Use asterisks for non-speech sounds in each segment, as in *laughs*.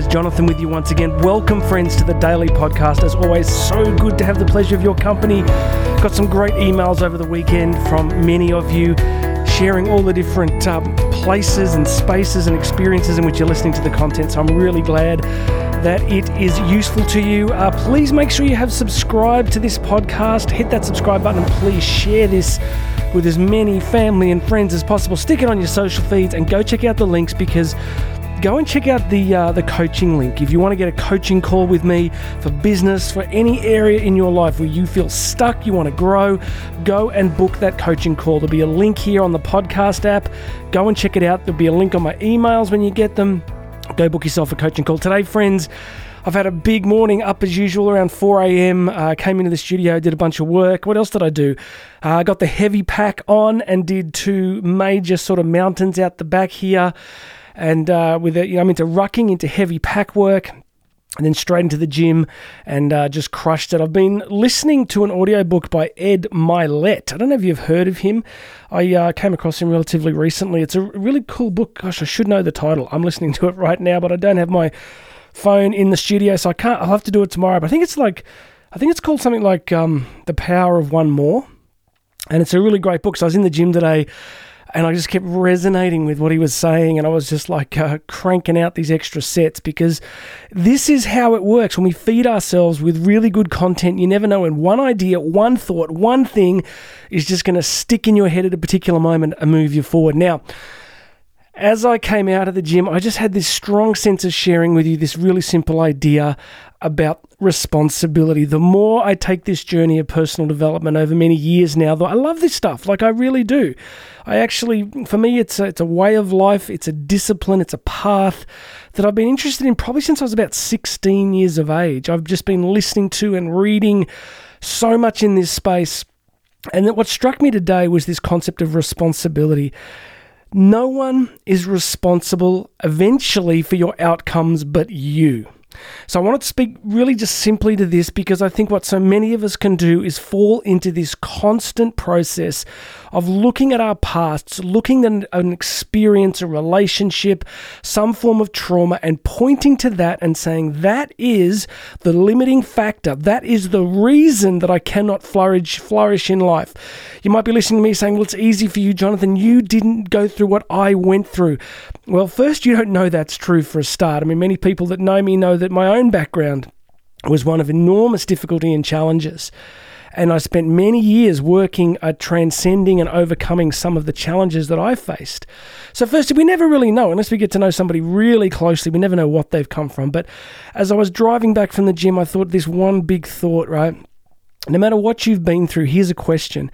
guys. Jonathan with you once again. Welcome, friends, to the daily podcast. As always, so good to have the pleasure of your company. Got some great emails over the weekend from many of you sharing all the different um, places and spaces and experiences in which you're listening to the content. So I'm really glad that it is useful to you. Uh, please make sure you have subscribed to this podcast. Hit that subscribe button and please share this with as many family and friends as possible. Stick it on your social feeds and go check out the links because go and check out the uh, the coaching link. If you want to get a coaching call with me for business for any area in your life where you feel stuck you want to grow go and book that coaching call. There'll be a link here on the podcast app. Go and check it out. There'll be a link on my emails when you get them. Go book yourself a coaching call. Today friends I've had a big morning up as usual around 4 a.m. Uh, came into the studio, did a bunch of work. What else did I do? I uh, got the heavy pack on and did two major sort of mountains out the back here and uh, with it, you know, I'm into rucking, into heavy pack work. And then straight into the gym and uh, just crushed it. I've been listening to an audiobook by Ed Mylett. I don't know if you've heard of him. I uh, came across him relatively recently. It's a really cool book. Gosh, I should know the title. I'm listening to it *laughs* right now, but I don't have my phone in the studio, so I can't. I'll have to do it tomorrow. But I think it's like, I think it's called something like um, The Power of One More. And it's a really great book. So I was in the gym today and I just kept resonating with what he was saying, and I was just like uh, cranking out these extra sets because this is how it works when we feed ourselves with really good content. You never know when one idea, one thought, one thing is just going to stick in your head at a particular moment and move you forward. Now, as I came out of the gym, I just had this strong sense of sharing with you this really simple idea about responsibility. The more I take this journey of personal development over many years now, though I love this stuff. Like I really do. I actually, for me, it's a, it's a way of life. It's a discipline. It's a path that I've been interested in probably since I was about 16 years of age. I've just been listening to and reading so much in this space. And what struck me today was this concept of responsibility. No one is responsible eventually for your outcomes but you. So I wanted to speak really just simply to this because I think what so many of us can do is fall into this constant process of looking at our pasts, looking at an experience, a relationship, some form of trauma, and pointing to that and saying, that is the limiting factor. That is the reason that I cannot flourish, flourish in life. You might be listening to me saying, well, it's easy for you, Jonathan. You didn't go through what I went through. Well, first, you don't know that's true for a start. I mean, many people that know me know that my own background was one of enormous difficulty and challenges. And I spent many years working at transcending and overcoming some of the challenges that I faced. So, firstly, we never really know, unless we get to know somebody really closely, we never know what they've come from. But as I was driving back from the gym, I thought this one big thought, right? No matter what you've been through, here's a question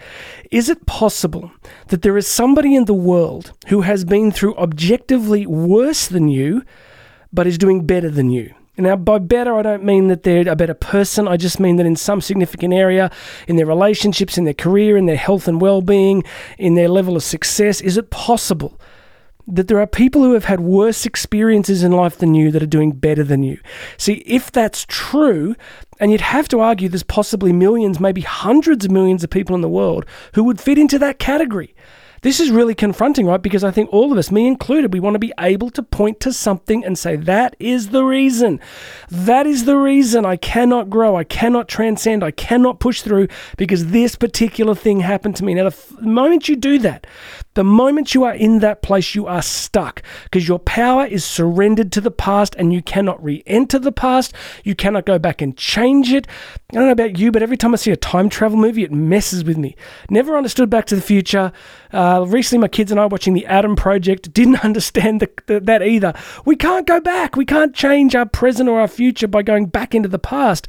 Is it possible that there is somebody in the world who has been through objectively worse than you, but is doing better than you? Now, by better, I don't mean that they're a better person. I just mean that in some significant area, in their relationships, in their career, in their health and well being, in their level of success, is it possible that there are people who have had worse experiences in life than you that are doing better than you? See, if that's true, and you'd have to argue there's possibly millions, maybe hundreds of millions of people in the world who would fit into that category. This is really confronting, right? Because I think all of us, me included, we want to be able to point to something and say, that is the reason. That is the reason I cannot grow. I cannot transcend. I cannot push through because this particular thing happened to me. Now, the moment you do that, the moment you are in that place, you are stuck because your power is surrendered to the past and you cannot re enter the past. You cannot go back and change it. I don't know about you, but every time I see a time travel movie, it messes with me. Never understood Back to the Future. Uh, recently, my kids and I watching The Adam Project didn't *laughs* understand the, the, that either. We can't go back. We can't change our present or our future by going back into the past.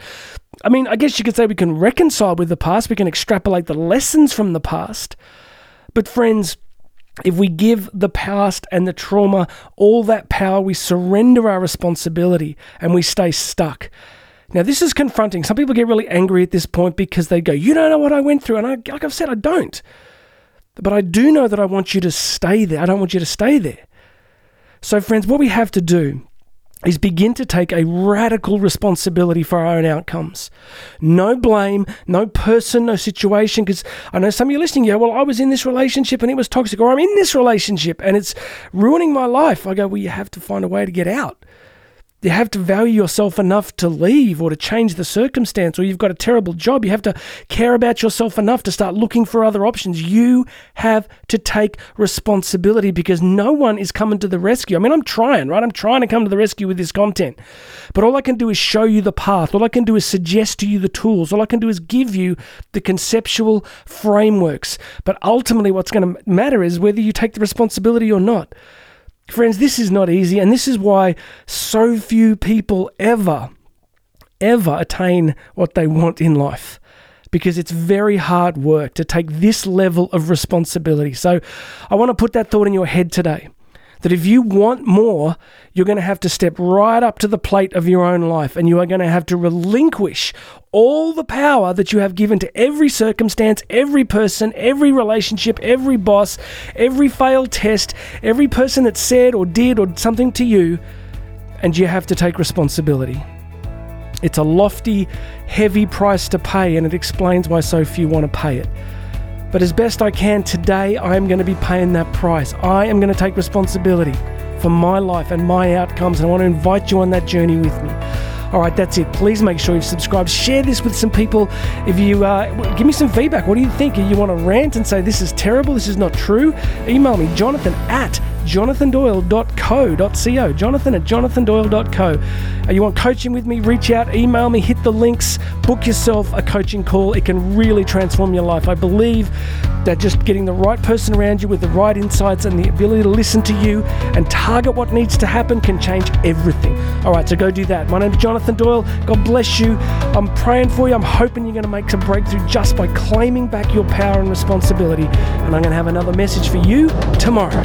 I mean, I guess you could say we can reconcile with the past, we can extrapolate the lessons from the past. But, friends, if we give the past and the trauma all that power, we surrender our responsibility and we stay stuck. Now, this is confronting. Some people get really angry at this point because they go, You don't know what I went through. And I, like I've said, I don't. But I do know that I want you to stay there. I don't want you to stay there. So, friends, what we have to do is begin to take a radical responsibility for our own outcomes. No blame, no person, no situation. Because I know some of you listening, you go, Well, I was in this relationship and it was toxic, or I'm in this relationship and it's ruining my life. I go, Well, you have to find a way to get out. You have to value yourself enough to leave or to change the circumstance, or you've got a terrible job. You have to care about yourself enough to start looking for other options. You have to take responsibility because no one is coming to the rescue. I mean, I'm trying, right? I'm trying to come to the rescue with this content, but all I can do is show you the path. All I can do is suggest to you the tools. All I can do is give you the conceptual frameworks. But ultimately, what's going to matter is whether you take the responsibility or not. Friends, this is not easy, and this is why so few people ever, ever attain what they want in life. Because it's very hard work to take this level of responsibility. So, I want to put that thought in your head today that if you want more, you're going to have to step right up to the plate of your own life and you are going to have to relinquish all the power that you have given to every circumstance, every person, every relationship, every boss, every failed test, every person that said or did or something to you, and you have to take responsibility. It's a lofty, heavy price to pay, and it explains why so few want to pay it. But as best I can today, I am going to be paying that price. I am going to take responsibility for my life and my outcomes, and I want to invite you on that journey with me. All right, that's it. Please make sure you subscribe. Share this with some people. If you uh, give me some feedback, what do you think? You want to rant and say this is terrible, this is not true? Email me, Jonathan at jonathandoyle.co.co. Jonathan at jonathandoyle.co. Uh, you want coaching with me? Reach out, email me, hit the links, book yourself a coaching call. It can really transform your life. I believe that just getting the right person around you with the right insights and the ability to listen to you and target what needs to happen can change everything. All right, so go do that. My name is Jonathan Doyle. God bless you. I'm praying for you. I'm hoping you're going to make some breakthrough just by claiming back your power and responsibility. And I'm going to have another message for you tomorrow.